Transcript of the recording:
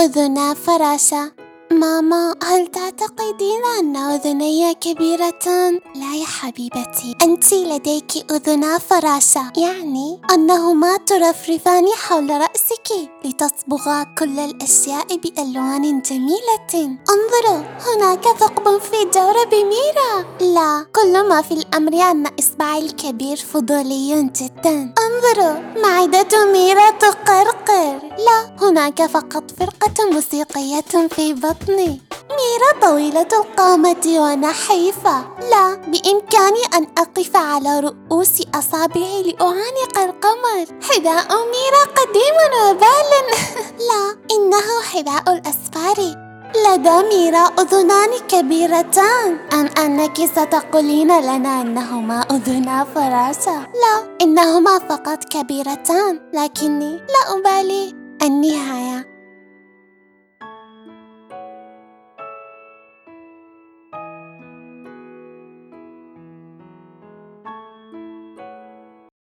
أذنا فراشة ماما هل تعتقدين أن أذني كبيرة؟ لا يا حبيبتي. أنت لديك أذنا فراشة يعني أنهما ترفرفان حول رأسك لتصبغا كل الأشياء بألوان جميلة. انظروا هناك ثقب في جورب ميرا. لا كل ما في الأمر أن إصبعي الكبير فضولي جدا. انظروا معدة ميرا تقرقر. هناك فقط فرقة موسيقية في بطن بطني. ميرا طويلة القامة ونحيفة لا بإمكاني أن أقف على رؤوس أصابعي لأعانق القمر حذاء ميرا قديم وبال. لا إنه حذاء الأسفار. لدى ميرا أذنان كبيرتان. أم أنك ستقولين لنا أنهما أذنا فراشة لا إنهما فقط كبيرتان. لكني لا أبالي. 很厉害呀。